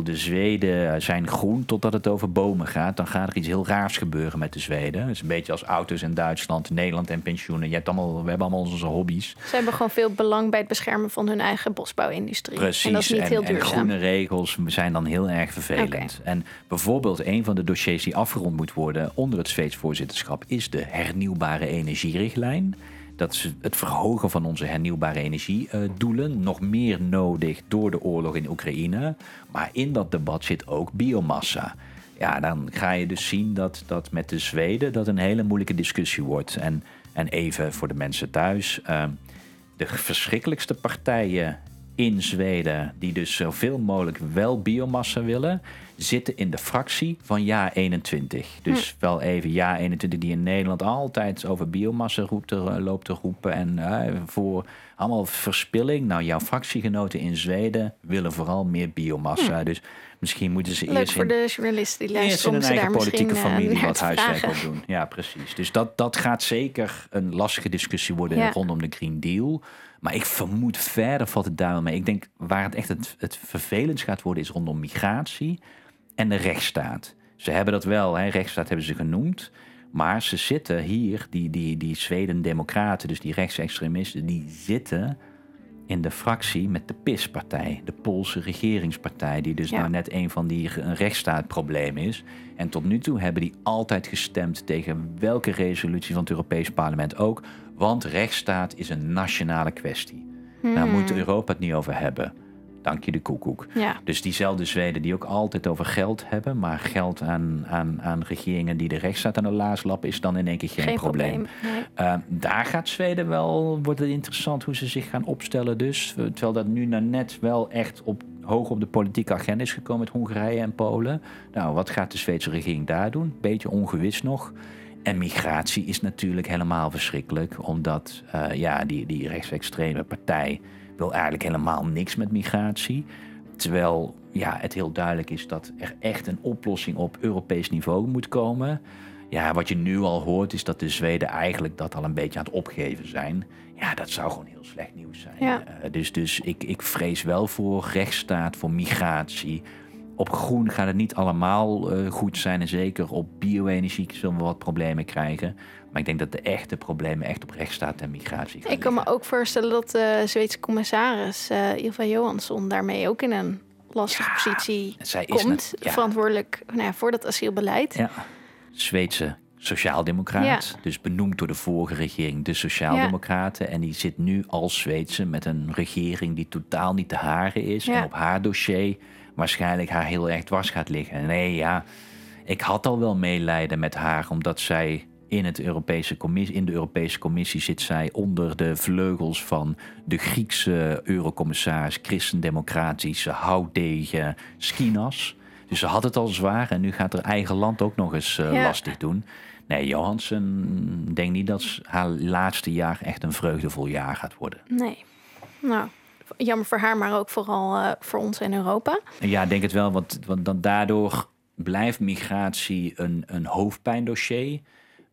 De Zweden zijn groen totdat het over bomen gaat. Dan gaat er iets heel raars gebeuren met de Zweden. Het is een beetje als auto's in Duitsland, Nederland en pensioenen. Je hebt allemaal, we hebben allemaal onze hobby's. Ze hebben gewoon veel belang bij het beschermen van hun eigen bosbouwindustrie. Precies. En dat is niet heel en groene regels zijn dan heel erg vervelend. En bijvoorbeeld een van de dossiers die afgerond moet worden onder het Zweeds voorzitterschap is de hernieuwbare energierichtlijn. Dat is het verhogen van onze hernieuwbare energiedoelen. Nog meer nodig door de oorlog in Oekraïne. Maar in dat debat zit ook biomassa. Ja, dan ga je dus zien dat, dat met de Zweden dat een hele moeilijke discussie wordt. En, en even voor de mensen thuis. Uh, de verschrikkelijkste partijen in Zweden, die dus zoveel mogelijk wel biomassa willen, zitten in de fractie van Ja 21. Dus hm. wel even Ja 21 die in Nederland altijd over biomassa roept, er, loopt te roepen en uh, voor allemaal verspilling. Nou, jouw fractiegenoten in Zweden willen vooral meer biomassa. Hm. Dus misschien moeten ze Leuk eerst voor in, de journalisten die luisteren eerst in ze eigen politieke misschien, familie wat huiswerk op doen. Ja, precies. Dus dat, dat gaat zeker een lastige discussie worden Ja. rondom de Green Deal. Maar ik vermoed verder valt het daar wel mee. Ik denk waar het echt het, het vervelend gaat worden is rondom migratie en de rechtsstaat. Ze hebben dat wel, hè, rechtsstaat hebben ze genoemd. Maar ze zitten hier, die, die, die Zweden-democraten, dus die rechtsextremisten, die zitten in de fractie met de PIS-partij, de Poolse regeringspartij, die dus Ja. nou net een van die een rechtsstaatprobleem is. En tot nu toe hebben die altijd gestemd tegen welke resolutie van het Europees Parlement ook, want rechtsstaat is een nationale kwestie. Daar Hmm. moet Europa het niet over hebben. Dank je de koekoek. Ja. Dus diezelfde Zweden die ook altijd over geld hebben, maar geld aan, aan, aan regeringen die de rechtsstaat aan de laars lappen, is dan in één keer geen, Geen probleem. probleem. Nee. Uh, daar gaat Zweden wel, wordt het interessant hoe ze zich gaan opstellen dus. Uh, Terwijl dat nu nou net wel echt op, hoog op de politieke agenda is gekomen met Hongarije en Polen. Nou, wat gaat de Zweedse regering daar doen? Beetje ongewis nog. En migratie is natuurlijk helemaal verschrikkelijk, omdat uh, ja, die, die rechtsextreme partij wil eigenlijk helemaal niks met migratie. Terwijl ja, het heel duidelijk is dat er echt een oplossing op Europees niveau moet komen. Ja, wat je nu al hoort is dat de Zweden eigenlijk dat al een beetje aan het opgeven zijn. Ja, dat zou gewoon heel slecht nieuws zijn. Ja. Uh, dus dus ik, ik vrees wel voor rechtsstaat, voor migratie. Op groen gaat het niet allemaal uh, goed zijn. En zeker op bio-energie zullen we wat problemen krijgen. Maar ik denk dat de echte problemen echt op rechtsstaat en migratie gaan Ik kan me ook voorstellen dat de Zweedse commissaris uh, Ilva Johansson daarmee ook in een lastige Ja, positie zij is komt. net- ja. Verantwoordelijk nou ja, voor dat asielbeleid. Ja, Zweedse sociaaldemocraat. Dus benoemd door de vorige regering, de Sociaaldemocraten. En die zit nu als Zweedse met een regering die totaal niet de hare is. Ja. En op haar dossier waarschijnlijk haar heel erg dwars gaat liggen. Nee, ja, ik had al wel meelijden met haar, omdat zij in, het Europese commissie, in de Europese Commissie zit zij onder de vleugels van de Griekse eurocommissaris, christendemocratische houtdegen Skinas. Dus ze had het al zwaar en nu gaat haar eigen land ook nog eens uh, Ja. lastig doen. Nee, Johansen, denk niet dat haar laatste jaar echt een vreugdevol jaar gaat worden. Nee. Nou, jammer voor haar, maar ook vooral uh, voor ons in Europa. Ja, denk het wel, want, want dan daardoor blijft migratie een, een hoofdpijndossier.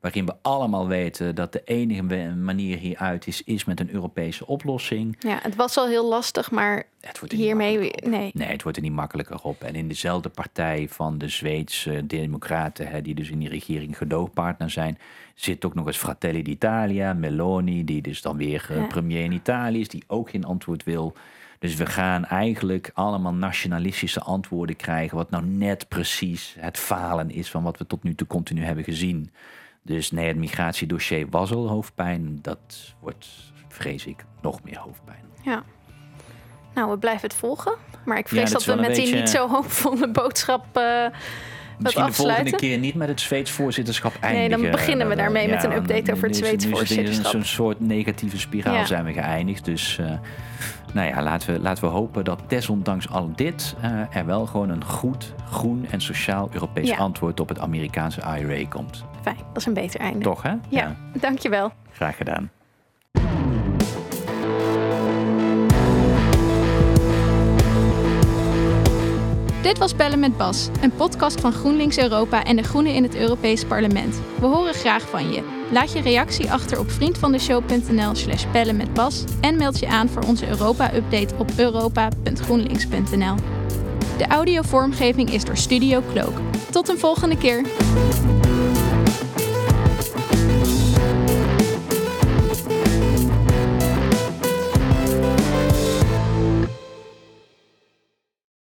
Waarin we allemaal weten dat de enige manier hieruit is, is met een Europese oplossing. Ja, het was al heel lastig, maar Het wordt er hiermee... Nee. Nee, het wordt er niet makkelijker op. En in dezelfde partij van de Zweedse democraten, hè, die dus in die regering gedoogpartner zijn, zit ook nog eens Fratelli d'Italia, Meloni, die dus dan weer Ja. premier in Italië is, die ook geen antwoord wil. Dus we gaan eigenlijk allemaal nationalistische antwoorden krijgen, wat nou net precies het falen is van wat we tot nu toe continu hebben gezien. Dus nee, het migratiedossier was al hoofdpijn. Dat wordt, vrees ik, nog meer hoofdpijn. Ja. Nou, we blijven het volgen. Maar ik Ja, vrees dat we met die niet zo hoopvolle boodschap uh, Misschien de volgende keer niet met het Zweeds voorzitterschap Nee, eindigen. dan beginnen we Eh, daarmee met een update over het Zweeds voorzitterschap. Een soort negatieve spiraal Ja. zijn we geëindigd. Dus uh, nou ja, laten we, laten we hopen dat desondanks al dit uh, er wel gewoon een goed, groen en sociaal Europees Ja. antwoord op het Amerikaanse IRA komt. Fijn, dat is een beter einde. Toch hè? Ja, dankjewel. Graag gedaan. Dit was Bellen met Bas, een podcast van GroenLinks Europa en de Groenen in het Europees Parlement. We horen graag van je. Laat je reactie achter op vriendvandeshow.nl slash bellen met Bas en meld je aan voor onze Europa-update op europa.groenlinks.nl. De audiovormgeving is door Studio Cloak. Tot een volgende keer!